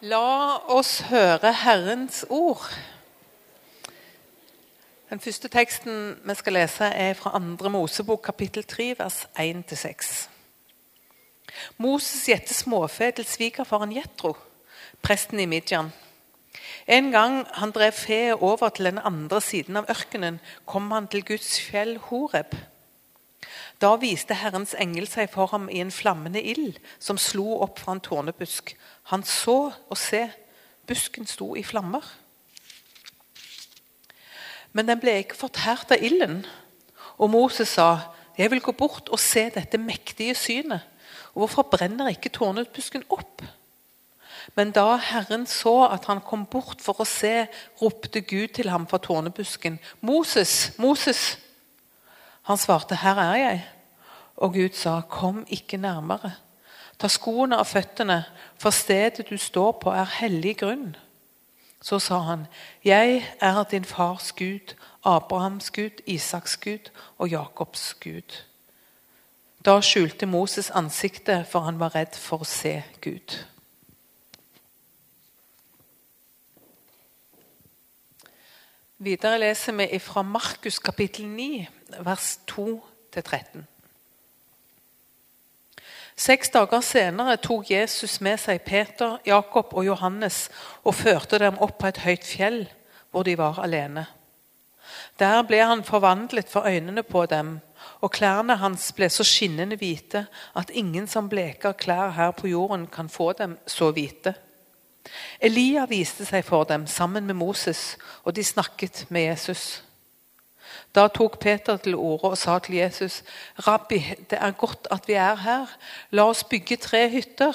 La oss høre Herrens ord. Den første teksten vi skal lese, er fra 2. Mosebok, kapittel 3, vers 1-6. Moses gjette småfe til svigerfaren Jetro, presten i Midjan. En gang han drev fe over til den andre siden av ørkenen, kom han til Guds fjell Horeb. Da viste Herrens engel seg for ham i en flammende ild som slo opp fra en tårnebusk. Han så og se, busken sto i flammer. Men den ble ikke fortært av ilden. Og Moses sa, 'Jeg vil gå bort og se dette mektige synet.' Og hvorfor brenner ikke tårnebusken opp? Men da Herren så at han kom bort for å se, ropte Gud til ham fra tårnebusken. 'Moses, Moses!' Han svarte, 'Her er jeg.' Og Gud sa, 'Kom ikke nærmere.' Ta skoene av føttene, for stedet du står på, er hellig grunn. Så sa han, 'Jeg er din fars Gud, Abrahams Gud, Isaks Gud og Jakobs Gud.' Da skjulte Moses ansiktet, for han var redd for å se Gud. Videre leser vi fra Markus kapittel 9, vers 2-13. Seks dager senere tok Jesus med seg Peter, Jakob og Johannes og førte dem opp på et høyt fjell, hvor de var alene. Der ble han forvandlet for øynene på dem, og klærne hans ble så skinnende hvite at ingen som bleker klær her på jorden, kan få dem så hvite. Elia viste seg for dem sammen med Moses, og de snakket med Jesus. Da tok Peter til orde og sa til Jesus.: Rabbi, det er godt at vi er her. La oss bygge tre hytter.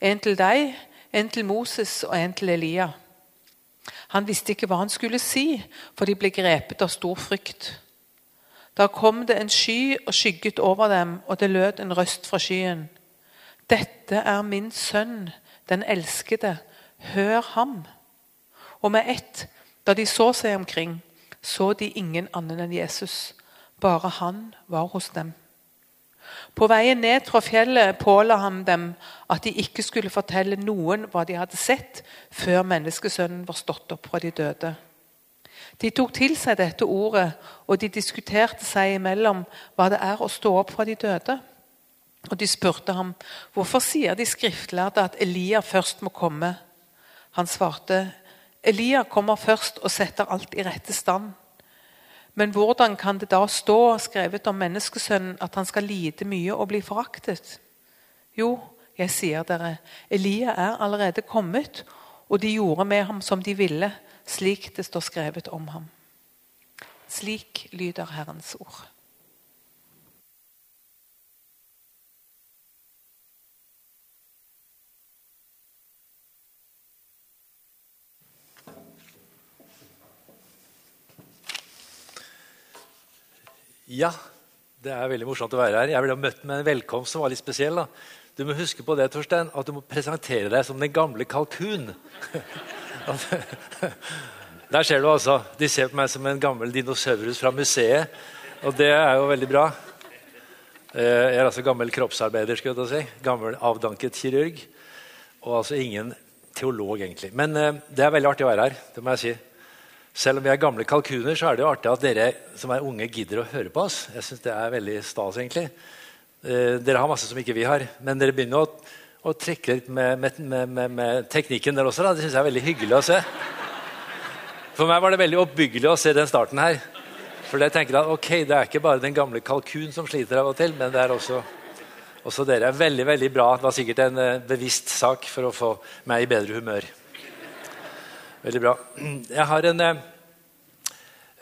En til deg, en til Moses og en til Elia. Han visste ikke hva han skulle si, for de ble grepet av stor frykt. Da kom det en sky og skygget over dem, og det lød en røst fra skyen. Dette er min sønn, den elskede. Hør ham. Og med ett, da de så seg omkring, så de ingen annen enn Jesus. Bare han var hos dem. På veien ned fra fjellet påla han dem at de ikke skulle fortelle noen hva de hadde sett, før menneskesønnen var stått opp fra de døde. De tok til seg dette ordet, og de diskuterte seg imellom hva det er å stå opp fra de døde. Og De spurte ham hvorfor sier de skriftlærde at Elia først må komme. Han svarte Elia kommer først og setter alt i rette stand. Men hvordan kan det da stå skrevet om menneskesønnen at han skal lide mye og bli foraktet? Jo, jeg sier dere, Elia er allerede kommet, og de gjorde med ham som de ville, slik det står skrevet om ham. Slik lyder Herrens ord. Ja, det er veldig morsomt å være her. Jeg ble møtt med en velkomst som var litt spesiell. da. Du må huske på det, Torstein, at du må presentere deg som den gamle kalkun. Der ser du altså. De ser på meg som en gammel dinosaurus fra museet. Og det er jo veldig bra. Eh, jeg er altså gammel kroppsarbeider. skal jeg si. Gammel avdanket kirurg. Og altså ingen teolog, egentlig. Men eh, det er veldig artig å være her. det må jeg si. Selv om vi er gamle kalkuner, så er det jo artig at dere som er unge, gidder å høre på oss. Jeg synes det er veldig stas, egentlig. Eh, dere har masse som ikke vi har, men dere begynner å, å trekke litt med, med, med, med, teknikken der også. Da. Det syns jeg er veldig hyggelig å se. For meg var det veldig oppbyggelig å se den starten her. For jeg tenker at ok, det er ikke bare den gamle kalkun som sliter av og til, men det er også, også dere. Veldig, veldig bra. Det var sikkert en uh, bevisst sak for å få meg i bedre humør. Veldig bra. Jeg har en eh,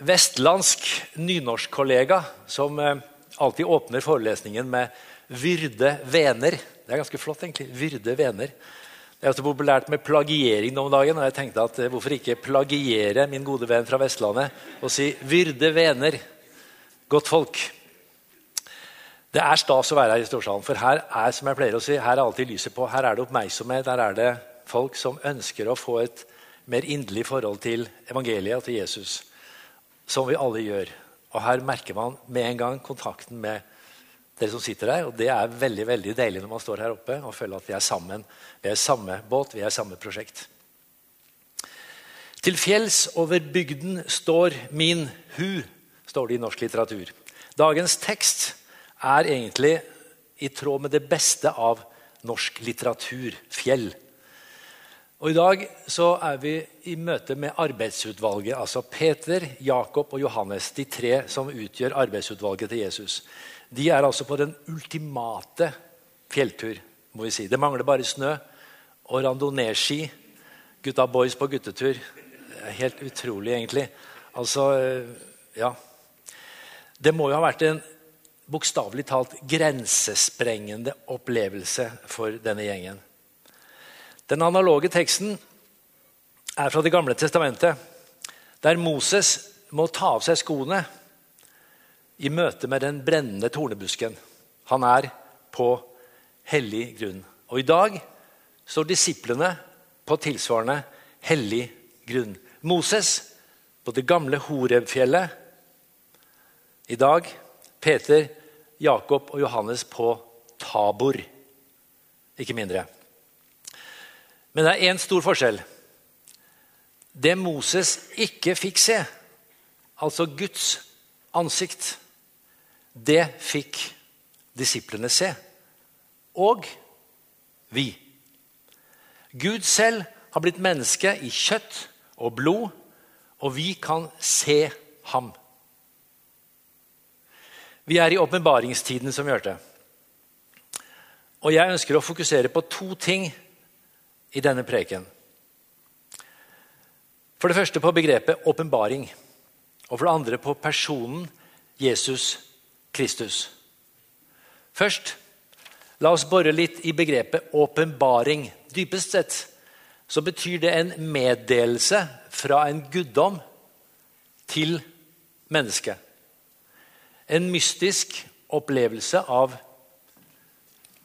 vestlandsk nynorskkollega som eh, alltid åpner forelesningen med 'Vyrde vener'. Det er ganske flott, egentlig. Vyrde vener. Det er så populært med plagiering om dagen. og jeg tenkte at eh, Hvorfor ikke plagiere min gode venn fra Vestlandet og si 'Vyrde vener'? Godt folk. Det er stas å være her i Storsalen, for her er som jeg pleier å si, her er alltid lyset på. Her er det oppmerksomhet. Her er det folk som ønsker å få et mer inderlig forhold til evangeliet og til Jesus, som vi alle gjør. Og Her merker man med en gang kontakten med dere som sitter her. Og det er veldig veldig deilig når man står her oppe og føler at vi er sammen. Vi er samme båt, vi er samme prosjekt. Til fjells over bygden står min hu, står det i norsk litteratur. Dagens tekst er egentlig i tråd med det beste av norsk litteratur fjell. Og I dag så er vi i møte med arbeidsutvalget. Altså Peter, Jakob og Johannes, de tre som utgjør arbeidsutvalget til Jesus. De er altså på den ultimate fjelltur. må vi si. Det mangler bare snø og randonee-ski. Gutta boys på guttetur. Helt utrolig, egentlig. Altså, ja. Det må jo ha vært en bokstavelig talt grensesprengende opplevelse for denne gjengen. Den analoge teksten er fra Det gamle testamentet, der Moses må ta av seg skoene i møte med den brennende tornebusken. Han er på hellig grunn. Og i dag står disiplene på tilsvarende hellig grunn. Moses på det gamle Horebfjellet. I dag Peter, Jakob og Johannes på Tabor. Ikke mindre. Men det er én stor forskjell. Det Moses ikke fikk se, altså Guds ansikt, det fikk disiplene se. Og vi. Gud selv har blitt menneske i kjøtt og blod, og vi kan se ham. Vi er i åpenbaringstiden, som vi hørte. Og jeg ønsker å fokusere på to ting i denne preken. For det første på begrepet åpenbaring. Og for det andre på personen Jesus Kristus. Først, la oss bore litt i begrepet åpenbaring. Dypest sett så betyr det en meddelelse fra en guddom til mennesket. En mystisk opplevelse av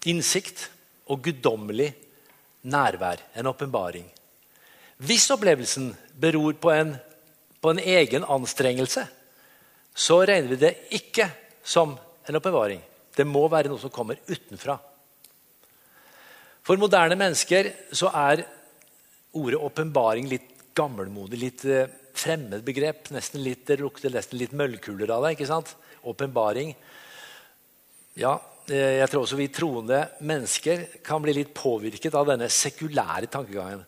innsikt og guddommelig nærvær, en åpenbaring. Hvis opplevelsen beror på en, på en egen anstrengelse, så regner vi det ikke som en åpenbaring. Det må være noe som kommer utenfra. For moderne mennesker så er ordet åpenbaring litt gammelmodig, litt eh, fremmed begrep. Nesten litt, det lukter nesten litt møllkuler av det. ikke sant? Åpenbaring. Ja, jeg tror også vi troende mennesker kan bli litt påvirket av denne sekulære tankegangen.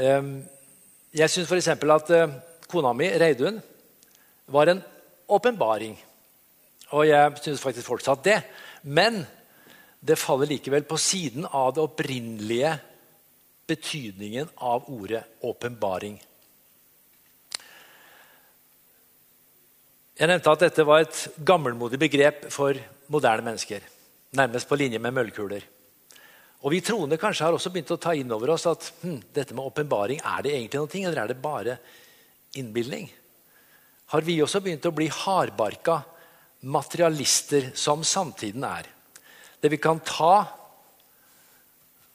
Ehm, jeg syns f.eks. at eh, kona mi, Reidun, var en åpenbaring. Og jeg syns faktisk fortsatt det. Men det faller likevel på siden av det opprinnelige betydningen av ordet åpenbaring. Jeg nevnte at dette var et gammelmodig begrep for moderne mennesker nærmest på linje med møllkuler. Og Vi troende kanskje har også begynt å ta inn over oss at hm, dette med åpenbaring, er det egentlig noe, eller er det bare innbilning? Har vi også begynt å bli hardbarka materialister som samtiden er? Det vi kan ta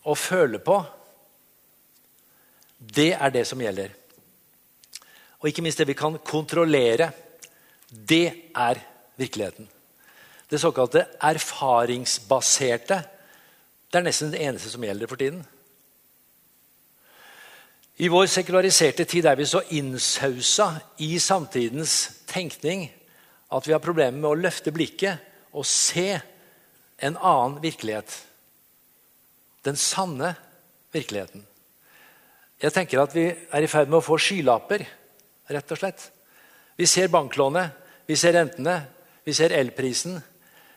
og føle på, det er det som gjelder. Og ikke minst det vi kan kontrollere, det er virkeligheten. Det såkalte erfaringsbaserte det er nesten det eneste som gjelder for tiden. I vår sekulariserte tid er vi så innsausa i samtidens tenkning at vi har problemer med å løfte blikket og se en annen virkelighet. Den sanne virkeligheten. Jeg tenker at Vi er i ferd med å få skylapper, rett og slett. Vi ser banklånet, vi ser rentene, vi ser elprisen,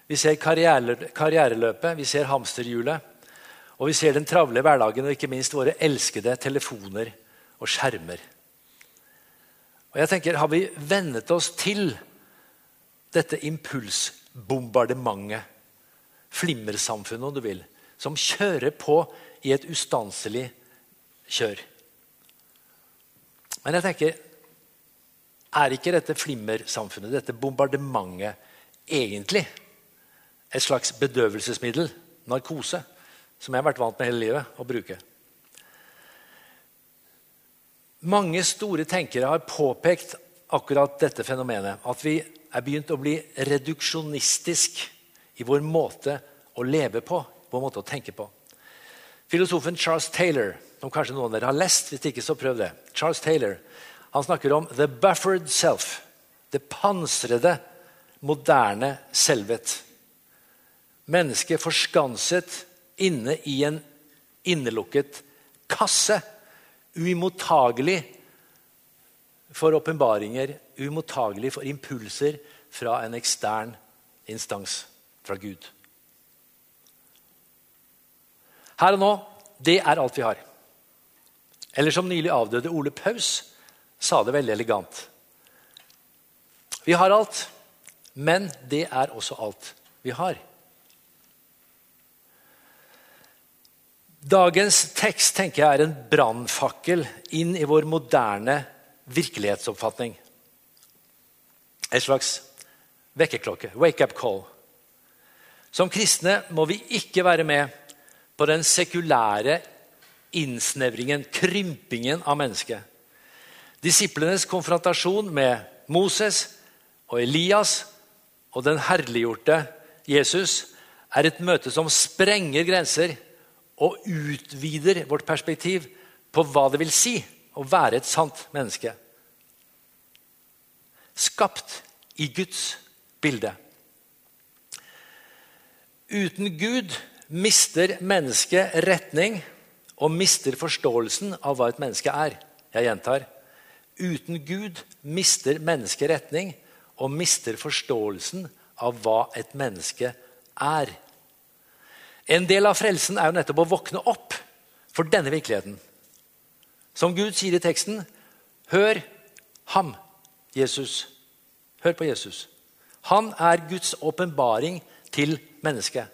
vi ser karriereløpet, vi ser hamsterhjulet. Og vi ser den travle hverdagen og ikke minst våre elskede telefoner og skjermer. Og jeg tenker, Har vi vennet oss til dette impulsbombardementet, flimmersamfunnet om du vil, som kjører på i et ustanselig kjør? Men jeg tenker, er ikke dette flimmersamfunnet, dette bombardementet, egentlig et slags bedøvelsesmiddel, narkose, som jeg har vært vant med hele livet å bruke. Mange store tenkere har påpekt akkurat dette fenomenet. At vi er begynt å bli reduksjonistisk i vår måte å leve på, vår måte å tenke på. Filosofen Charles Taylor, som kanskje noen av dere har lest, hvis ikke så prøv det. Charles Taylor, han snakker om 'the buffered self'. Det pansrede, moderne selvet. Mennesket forskanset inne i en innelukket kasse. Uimottagelig for åpenbaringer, uimottagelig for impulser fra en ekstern instans, fra Gud. Her og nå det er alt vi har. Eller som nylig avdøde Ole Paus sa det veldig elegant. Vi har alt, men det er også alt vi har. Dagens tekst tenker jeg er en brannfakkel inn i vår moderne virkelighetsoppfatning. En slags vekkerklokke, wake-up call. Som kristne må vi ikke være med på den sekulære innsnevringen, krympingen av mennesket. Disiplenes konfrontasjon med Moses og Elias og den herliggjorte Jesus er et møte som sprenger grenser og utvider vårt perspektiv på hva det vil si å være et sant menneske. Skapt i Guds bilde. Uten Gud mister mennesket retning og mister forståelsen av hva et menneske er. Jeg gjentar. Uten Gud mister mennesket retning og mister forståelsen av hva et menneske er. En del av frelsen er jo nettopp å våkne opp for denne virkeligheten. Som Gud sier i teksten, hør ham, Jesus. Hør på Jesus. Han er Guds åpenbaring til mennesket.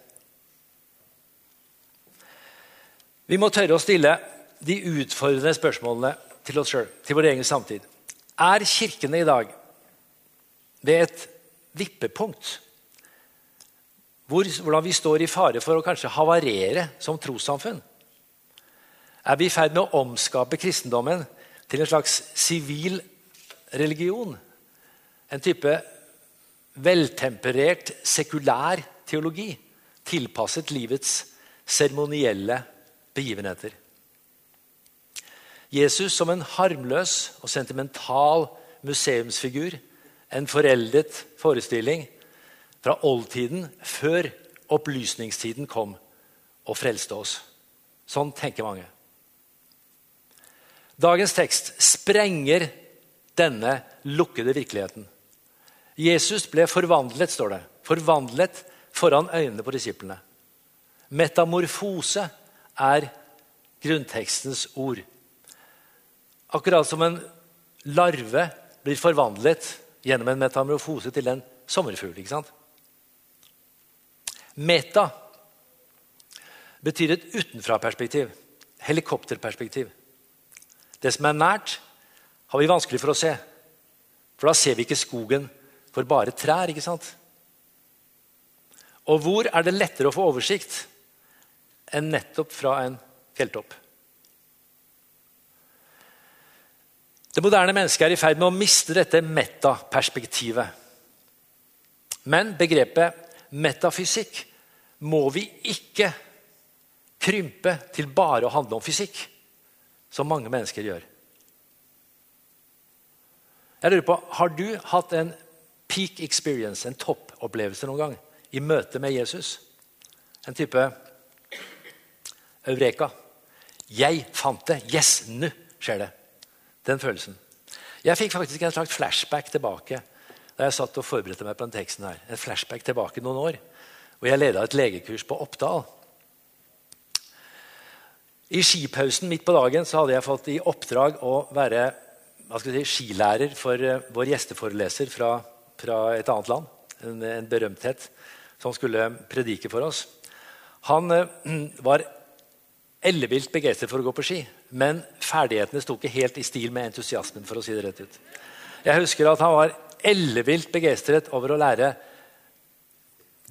Vi må tørre å stille de utfordrende spørsmålene til oss sjøl, til vår egen samtid. Er kirkene i dag ved et vippepunkt hvor, hvordan vi står i fare for å kanskje havarere som trossamfunn. Er vi i ferd med å omskape kristendommen til en slags sivil religion? En type veltemperert, sekulær teologi tilpasset livets seremonielle begivenheter. Jesus som en harmløs og sentimental museumsfigur, en foreldet forestilling, fra oldtiden, før opplysningstiden kom og frelste oss. Sånn tenker mange. Dagens tekst sprenger denne lukkede virkeligheten. Jesus ble forvandlet, står det. Forvandlet foran øynene på disiplene. Metamorfose er grunntekstens ord. Akkurat som en larve blir forvandlet gjennom en metamorfose til en sommerfugl. ikke sant? Meta betyr et utenfra-perspektiv. Helikopterperspektiv. Det som er nært, har vi vanskelig for å se. For da ser vi ikke skogen for bare trær. ikke sant? Og hvor er det lettere å få oversikt enn nettopp fra en fjelltopp? Det moderne mennesket er i ferd med å miste dette metaperspektivet. Men begrepet metafysikk må vi ikke krympe til bare å handle om fysikk, som mange mennesker gjør. Jeg lurer på, Har du hatt en peak experience, en toppopplevelse noen gang, i møte med Jesus? En type eureka. Jeg fant det. Yes, nå skjer det. Den følelsen. Jeg fikk faktisk en slags flashback tilbake da jeg satt og forberedte meg på den teksten her. En flashback tilbake noen år. Og jeg leda et legekurs på Oppdal. I skipausen midt på dagen så hadde jeg fått i oppdrag å være si, skilærer for uh, vår gjesteforeleser fra, fra, et annet land. En, en, berømthet som skulle predike for oss. Han uh, var ellevilt begeistret for å gå på ski, men ferdighetene sto ikke helt i stil med entusiasmen. for å si det rett ut. Jeg husker at han var ellevilt begeistret over å lære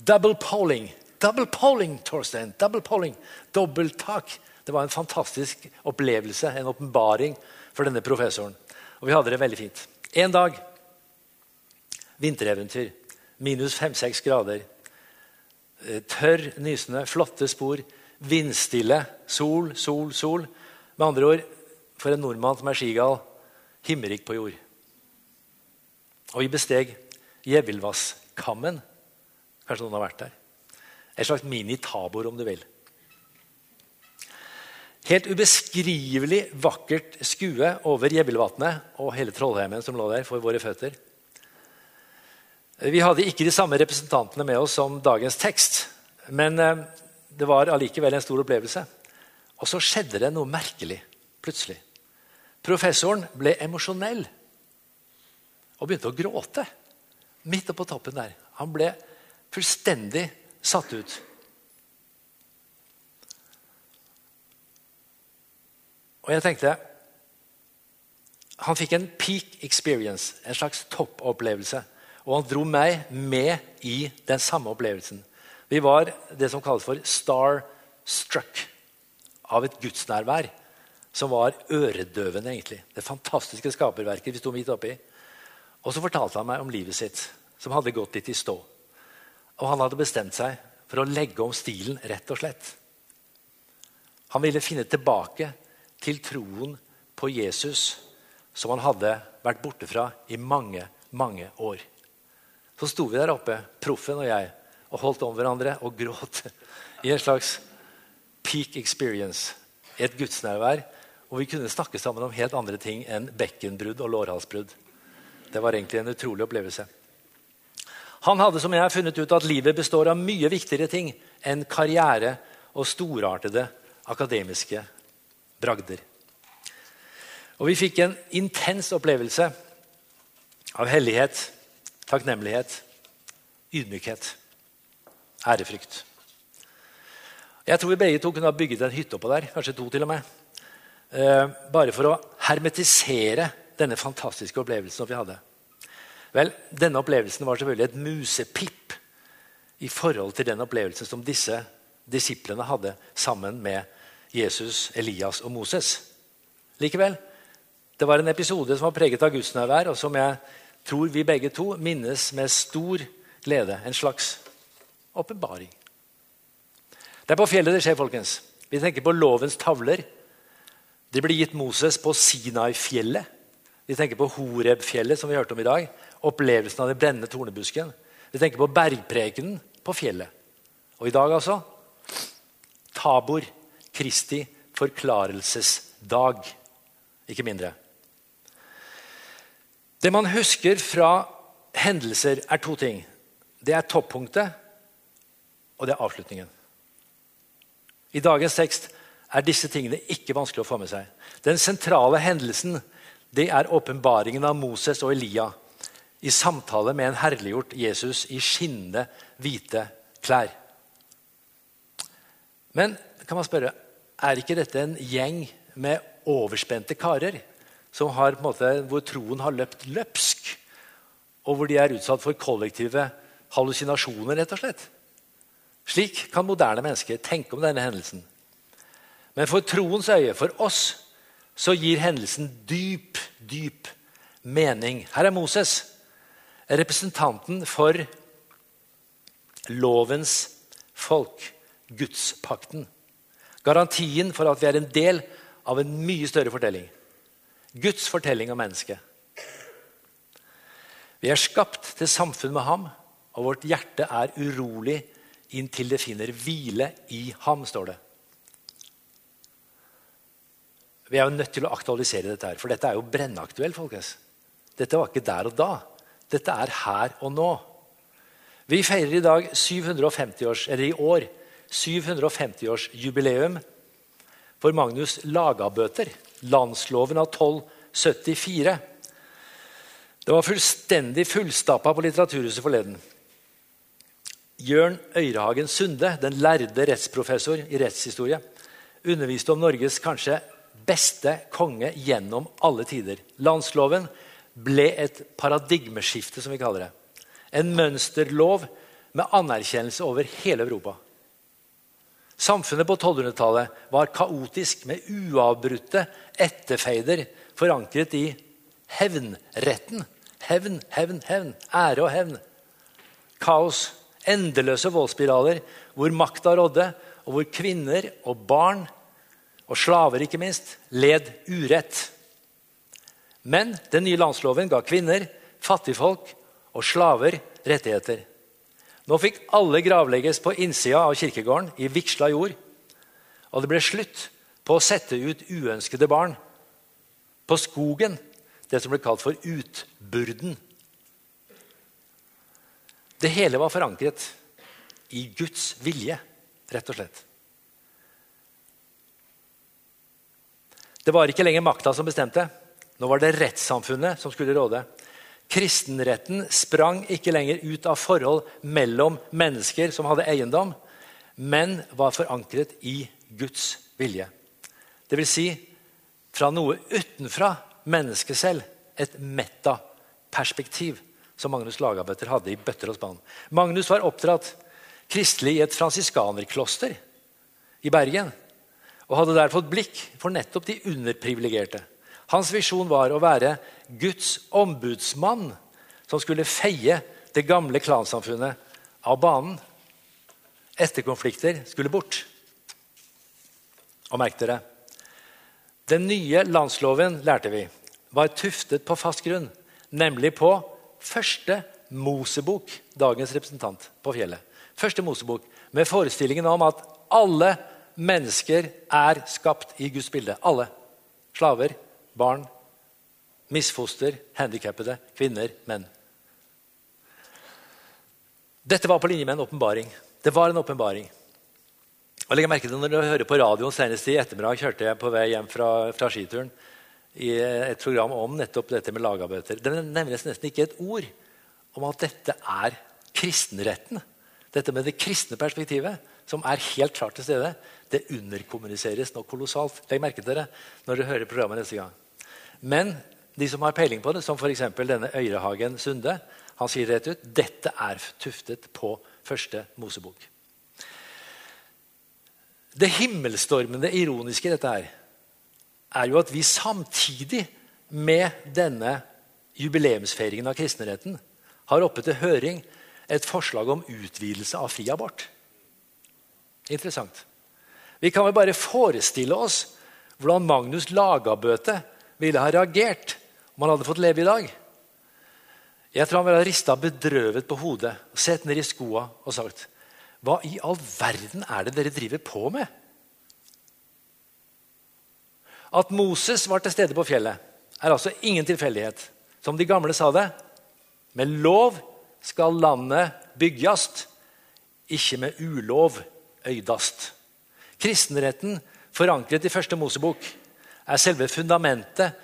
double polling. Double polling, Torstein. Double polling. Dobbelttak. Det var en fantastisk opplevelse, en åpenbaring for denne professoren. Og vi hadde det veldig fint. En dag, vintereventyr, minus fem-seks grader. Eh, tørr, nysende, flotte spor. Vindstille. Sol, sol, sol. Med andre ord, for en nordmann som er skigal, himmerik på jord. Og vi besteg Gjevildvasskammen. Kanskje noen har vært der? Et slags mini-Tabor, om du vil. Helt ubeskrivelig vakkert skue over Gjevildvatnet og hele Trollheimen som lå der for våre føtter. Vi hadde ikke de samme representantene med oss som dagens tekst, men eh, det var allikevel en stor opplevelse. Og så skjedde det noe merkelig plutselig. Professoren ble emosjonell og begynte å gråte midt oppå toppen der. Han ble fullstendig satt ut. Og jeg tenkte Han fikk en peak experience, en slags toppopplevelse. Og han dro meg med i den samme opplevelsen. Vi var det som kalles for star struck av et gudsnærvær som var øredøvende. egentlig. Det fantastiske skaperverket vi sto midt oppi. Og så fortalte han meg om livet sitt, som hadde gått litt i stå. Og han hadde bestemt seg for å legge om stilen, rett og slett. Han ville finne tilbake til troen på Jesus som han hadde vært borte fra i mange, mange år. Så sto vi der oppe, proffen og jeg, og holdt om hverandre og gråt i en slags peak experience. I et gudsnærvær og vi kunne snakke sammen om helt andre ting enn bekkenbrudd og lårhalsbrudd. Det var egentlig en utrolig opplevelse. Han hadde som jeg funnet ut at livet består av mye viktigere ting enn karriere og storartede akademiske bragder. Og vi fikk en intens opplevelse av hellighet, takknemlighet, ydmykhet, ærefrykt. Jeg tror vi begge to kunne ha bygget en hytte oppå der. kanskje to til og med. Eh, bare for å hermetisere denne fantastiske opplevelsen vi hadde. Vel, Denne opplevelsen var selvfølgelig et musepip i forhold til den opplevelsen som disse disiplene hadde sammen med Jesus, Elias og Moses. Likevel, det var en episode som var preget av gudsnærvær, og som jeg tror vi begge to minnes med stor glede. En slags åpenbaring. Det er på fjellet det skjer, folkens. Vi tenker på lovens tavler. De ble gitt Moses på Sinai-fjellet. Vi tenker på Horeb-fjellet, som vi hørte om i dag. Opplevelsen av den brennende tornebusken. Vi tenker på bergprekenen på fjellet. Og i dag, altså Tabor. Kristi forklarelsesdag. Ikke mindre. Det man husker fra hendelser, er to ting. Det er toppunktet, og det er avslutningen. I dagens tekst er disse tingene ikke vanskelig å få med seg. Den sentrale hendelsen det er åpenbaringen av Moses og Elia i samtale med en herliggjort Jesus i skinnende, hvite klær. Men kan man spørre, er ikke dette en gjeng med overspente karer har, måte, hvor troen har løpt løpsk, og hvor de er utsatt for kollektive hallusinasjoner, rett og slett? Slik kan moderne mennesker tenke om denne hendelsen. Men for troens øye, for oss, så gir hendelsen dyp, dyp mening. Her er Moses, representanten for lovens folk, gudspakten. Garantien for at vi er en del av en mye større fortelling. Guds fortelling om mennesket. Vi er skapt til samfunn med ham, og vårt hjerte er urolig inntil det finner hvile i ham, står det. Vi er jo nødt til å aktualisere dette, her, for dette er jo brennaktuelt. folkens. Dette var ikke der og da. Dette er her og nå. Vi feirer i dag 750-års, eller i år 750-årsjubileum for Magnus Lagabøter, landsloven av 1274. Det var fullstendig fullstappa på Litteraturhuset forleden. Jørn Øyrehagen Sunde, den lærde rettsprofessor i rettshistorie, underviste om Norges kanskje beste konge gjennom alle tider. Landsloven ble et paradigmeskifte, som vi kaller det. En mønsterlov med anerkjennelse over hele Europa. Samfunnet på 1200-tallet var kaotisk med uavbrutte etterfeider forankret i hevnretten. Hevn, hevn, hevn. Ære og hevn. Kaos, Endeløse voldsspiraler hvor makta rådde, og hvor kvinner og barn, og slaver ikke minst, led urett. Men den nye landsloven ga kvinner, fattigfolk og slaver rettigheter. Nå fikk alle gravlegges på innsida av kirkegården i vigsla jord. Og det ble slutt på å sette ut uønskede barn. På skogen, det som ble kalt for utburden. Det hele var forankret i Guds vilje, rett og slett. Det var ikke lenger makta som bestemte. Nå var det rettssamfunnet som skulle råde. Kristenretten sprang ikke lenger ut av forhold mellom mennesker som hadde eiendom, men var forankret i Guds vilje. Det vil si fra noe utenfra mennesket selv. Et metaperspektiv som Magnus Lagabøtter hadde i bøtter og spann. Magnus var oppdratt kristelig i et fransiskanerkloster i Bergen og hadde der fått blikk for nettopp de underprivilegerte. Hans visjon var å være Guds ombudsmann som skulle feie det gamle klansamfunnet av banen. Etterkonflikter skulle bort. Og merk dere Den nye landsloven lærte vi, var tuftet på fast grunn, nemlig på første Mosebok, dagens representant på fjellet. Første Mosebok, Med forestillingen om at alle mennesker er skapt i Guds bilde. Alle. Slaver, barn, misfoster, handikappede, kvinner, menn. Dette var på linje med en åpenbaring. Det var en åpenbaring. Og legg merke til Når du hører på radioen senest i ettermiddag kjørte jeg på vei hjem fra, fra skituren i et program om nettopp dette med lagarbeider. Det nevnes nesten ikke et ord om at dette er kristenretten. Dette med det kristne perspektivet, som er helt klart til stede, det underkommuniseres nå kolossalt. Legg merke til det når dere hører programmet neste gang. Men de som har peiling på det, som f.eks. denne Øyrehagen Sunde, han sier rett ut dette er tuftet på første Mosebok. Det himmelstormende ironiske i dette her, er jo at vi samtidig med denne jubileumsfeiringen av kristenretten har oppe til høring et forslag om utvidelse av fri abort. Interessant. Vi kan vel bare forestille oss hvordan Magnus Lagabøte ville ha reagert om han hadde fått leve i dag. Jeg tror han ville ha rista bedrøvet på hodet sett ned i skoa og sagt Hva i all verden er det dere driver på med? At Moses var til stede på fjellet, er altså ingen tilfeldighet. Som de gamle sa det med lov skal landet byggast, ikke med ulov øydast. Kristenretten, forankret i første Mosebok, er selve fundamentet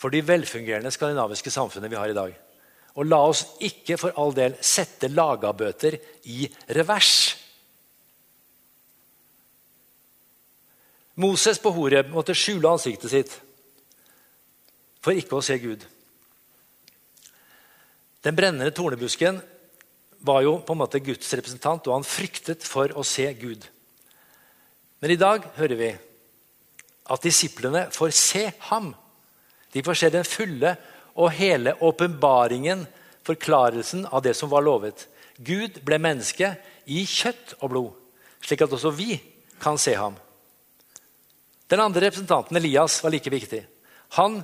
for de velfungerende skandinaviske samfunnet vi har i dag. Og la oss ikke for all del sette lagabøter i revers. Moses på Horeb måtte skjule ansiktet sitt for ikke å se Gud. Den brennende tornebusken var jo på en måte Guds representant, og han fryktet for å se Gud. Men i dag hører vi at disiplene får se ham. De får se den fulle og hele åpenbaringen, forklarelsen av det som var lovet. Gud ble menneske i kjøtt og blod, slik at også vi kan se ham. Den andre representanten, Elias, var like viktig. Han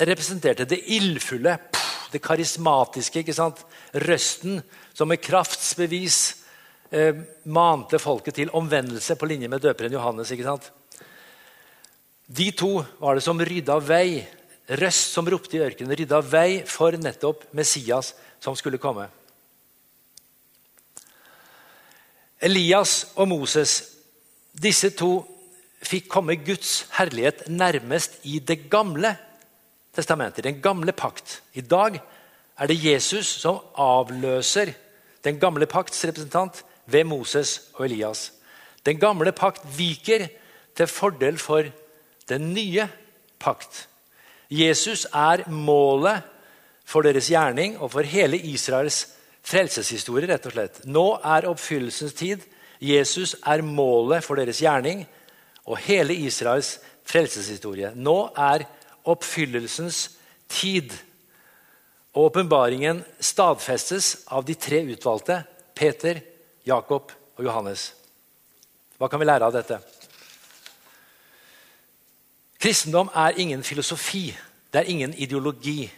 representerte det ildfulle, det karismatiske. Røsten som med kraftsbevis eh, mante folket til omvendelse på linje med døperen Johannes. ikke sant? De to var det som rydda vei, røst som ropte i ørkenen, rydda vei for nettopp Messias som skulle komme. Elias og Moses, disse to fikk komme Guds herlighet nærmest i det gamle testamentet, den gamle pakt. I dag er det Jesus som avløser den gamle pakts representant ved Moses og Elias. Den gamle pakt viker til fordel for den nye pakt. Jesus er målet for deres gjerning og for hele Israels frelseshistorie. rett og slett. Nå er oppfyllelsens tid. Jesus er målet for deres gjerning og hele Israels frelseshistorie. Nå er oppfyllelsens tid. Og åpenbaringen stadfestes av de tre utvalgte Peter, Jakob og Johannes. Hva kan vi lære av dette? Kristendom er ingen filosofi. Det er ingen ideologi.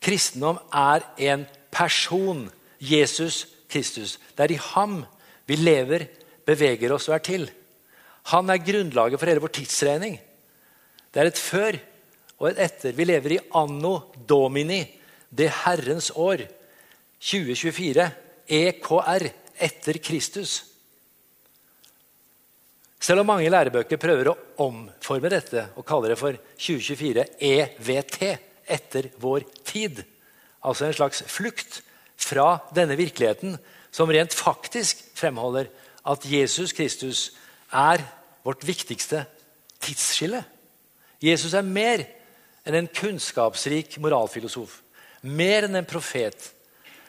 Kristendom er en person. Jesus Kristus. Det er i ham vi lever, beveger oss og er til. Han er grunnlaget for hele vår tidsregning. Det er et før og et etter. Vi lever i anno domini, det Herrens år. 2024. EKR. Etter Kristus. Selv om mange lærebøker prøver å omforme dette og kaller det for 2024 EVT, etter vår tid. Altså en slags flukt fra denne virkeligheten som rent faktisk fremholder at Jesus Kristus er vårt viktigste tidsskille. Jesus er mer enn en kunnskapsrik moralfilosof. Mer enn en profet.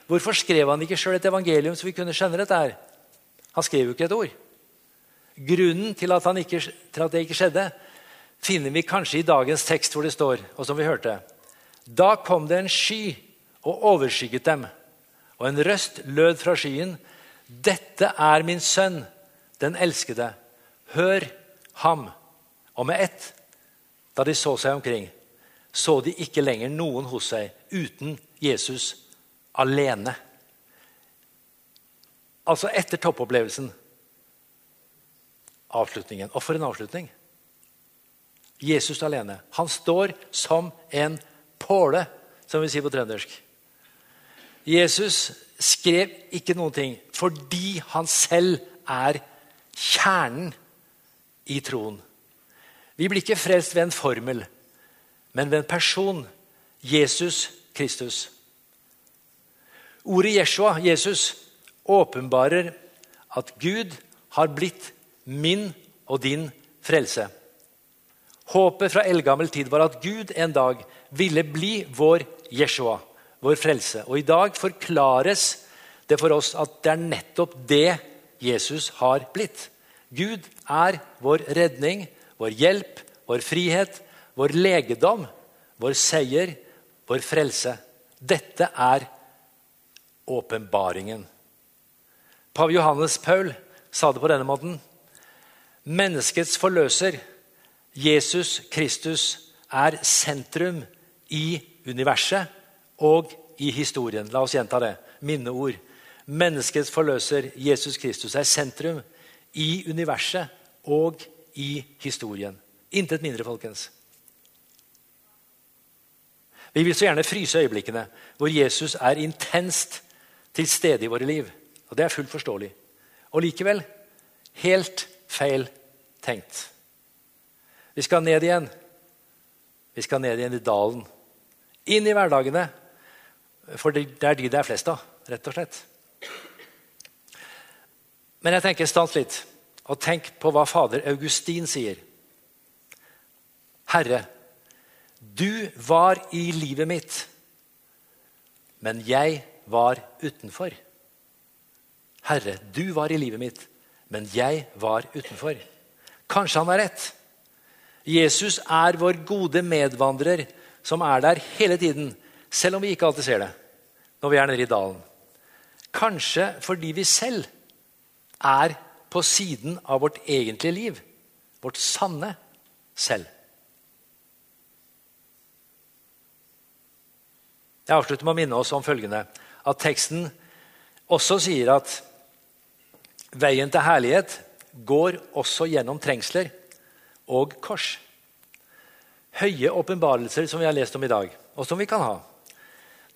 Hvorfor skrev han ikke sjøl et evangelium så vi kunne skjønne dette? her? Han skrev jo ikke et ord. Grunnen til at, ikke, til at det ikke skjedde, finner vi kanskje i dagens tekst, hvor det står, og som vi hørte Da kom det en sky og overskygget dem, og en røst lød fra skyen. Dette er min sønn, den elskede. Hør ham. Og med ett, da de så seg omkring, så de ikke lenger noen hos seg uten Jesus alene. Altså etter toppopplevelsen. Avslutningen. Og for en avslutning! Jesus alene. Han står som en påle, som vi sier på trøndersk. Jesus skrev ikke noen ting fordi han selv er kjernen i troen. Vi blir ikke frelst ved en formel, men ved en person. Jesus Kristus. Ordet Jeshua, Jesus, åpenbarer at Gud har blitt min og din frelse. Håpet fra eldgammel tid var at Gud en dag ville bli vår Jeshua, vår frelse. Og i dag forklares det for oss at det er nettopp det Jesus har blitt. Gud er vår redning, vår hjelp, vår frihet, vår legedom, vår seier, vår frelse. Dette er åpenbaringen. Pave Johannes Paul sa det på denne måten. Menneskets forløser, Jesus Kristus, er sentrum i universet og i historien. La oss gjenta det. Minneord. Menneskets forløser, Jesus Kristus, er sentrum i universet og i historien. Intet mindre, folkens. Vi vil så gjerne fryse øyeblikkene hvor Jesus er intenst til stede i våre liv. Og Det er fullt forståelig. Og likevel helt feil tenkt. Vi skal ned igjen. Vi skal ned igjen i dalen. Inn i hverdagene. For det er de det er flest av, rett og slett. Men jeg tenker stans litt, og tenk på hva fader Augustin sier. Herre, du var i livet mitt, men jeg var utenfor. Herre, du var i livet mitt, men jeg var utenfor. Kanskje han har rett. Jesus er vår gode medvandrer som er der hele tiden, selv om vi ikke alltid ser det når vi er nede i dalen. Kanskje fordi vi selv er på siden av vårt egentlige liv, vårt sanne selv. Jeg avslutter med å minne oss om følgende at teksten også sier at Veien til herlighet går også gjennom trengsler og kors. Høye åpenbarelser som vi har lest om i dag, og som vi kan ha,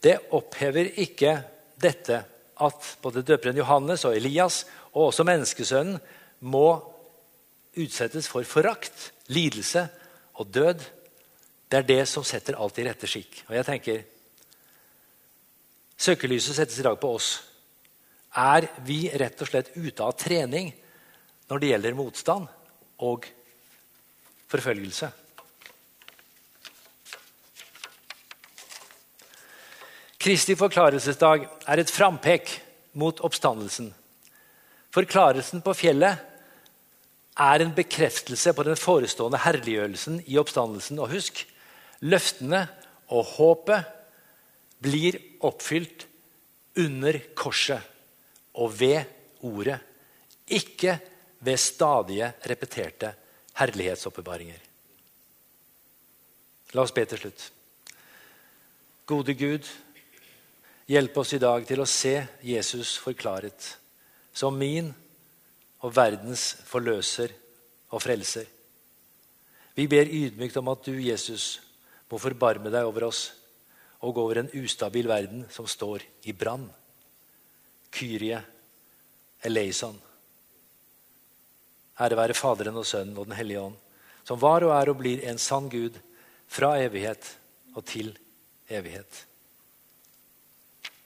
det opphever ikke dette at både døperen Johannes og Elias og også menneskesønnen må utsettes for forakt, lidelse og død. Det er det som setter alt i rette skikk. Og jeg tenker, Søkelyset settes i dag på oss er vi rett og slett ute av trening når det gjelder motstand og forfølgelse. Kristi forklarelsesdag er et frampek mot oppstandelsen. Forklarelsen på fjellet er en bekreftelse på den forestående herliggjørelsen i oppstandelsen. Og husk, løftene og håpet blir oppfylt under korset og ved ordet, ikke ved stadige, repeterte herlighetsoppbevaringer. La oss be til slutt. Gode Gud, hjelp oss i dag til å se Jesus forklaret som min og verdens forløser og frelser. Vi ber ydmykt om at du, Jesus, må forbarme deg over oss og over en ustabil verden som står i brann. Kyrie eleison. Ære være Faderen og Sønnen og Den hellige ånd, som var og er og blir en sann Gud fra evighet og til evighet.